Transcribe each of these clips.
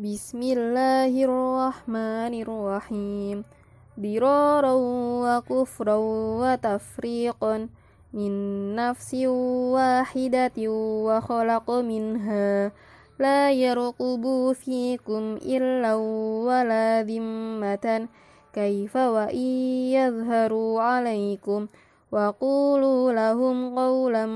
بسم الله الرحمن الرحيم ضرارا وكفرا وتفريقا من نفس واحدة وخلق منها لا يرقب فيكم إلا ولا ذمة كيف وإن يظهروا عليكم وقولوا لهم قولا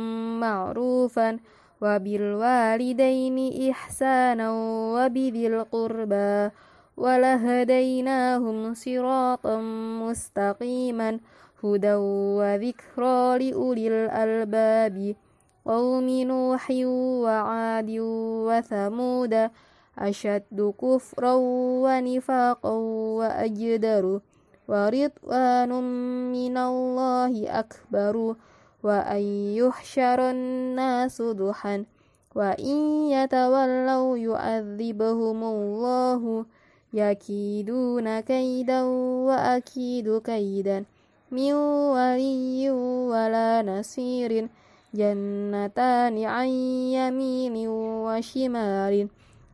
معروفا وبالوالدين إحسانا وبذي القربى ولهديناهم صراطا مستقيما هدى وذكرى لأولي الألباب قوم نوح وعاد وثمود أشد كفرا ونفاقا وأجدر ورضوان من الله أكبر. وأن يحشر الناس ضحى وإن يتولوا يعذبهم الله يكيدون كيدا وأكيد كيدا من ولي ولا نصير جنتان عن يمين وشمال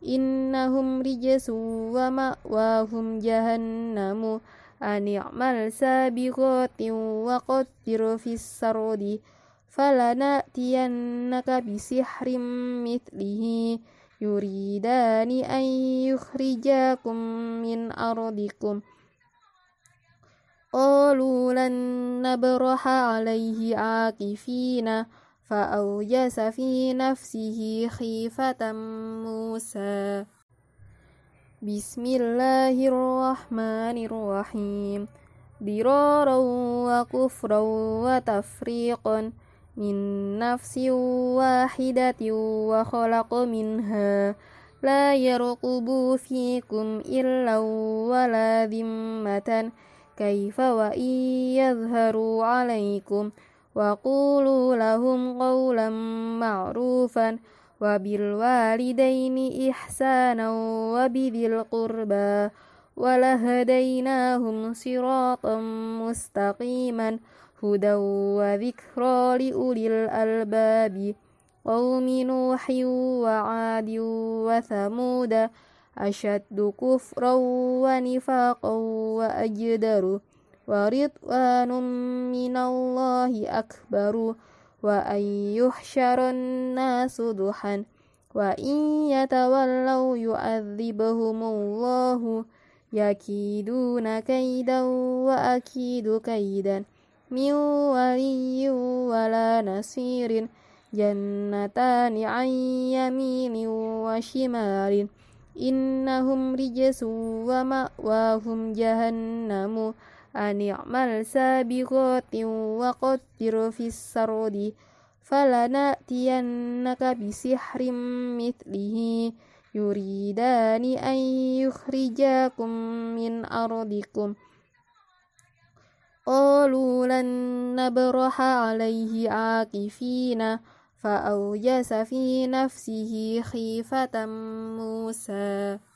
إنهم رجس ومأواهم جهنم. أن اعمل سابغات وقدر في السرد فلنأتينك بسحر مثله. يريدان أن يخرجاكم من أرضكم. قالوا لن نبرح عليه عاكفين فأوجس في نفسه خيفة موسى. بسم الله الرحمن الرحيم ضرارا وكفرا وتفريقا من نفس واحدة وخلق منها لا يرقب فيكم إلا ولا ذمة كيف وإن يظهروا عليكم وقولوا لهم قولا معروفا وبالوالدين إحسانا وبذي القربى ولهديناهم صراطا مستقيما هدى وذكرى لأولي الألباب قوم نوح وعاد وثمود أشد كفرا ونفاقا وأجدر ورضوان من الله أكبر. وأن يحشر الناس ضحى وإن يتولوا يعذبهم الله يكيدون كيدا وأكيد كيدا من ولي ولا نصير جنتان عن يمين وشمال إنهم رجس ومأواهم جهنم أن اعمل سابغات وقدر في السرد فلنأتينك بسحر مثله. يريدان أن يخرجاكم من أرضكم. قالوا لن نبرح عليه عاكفين فأوجس في نفسه خيفة موسى.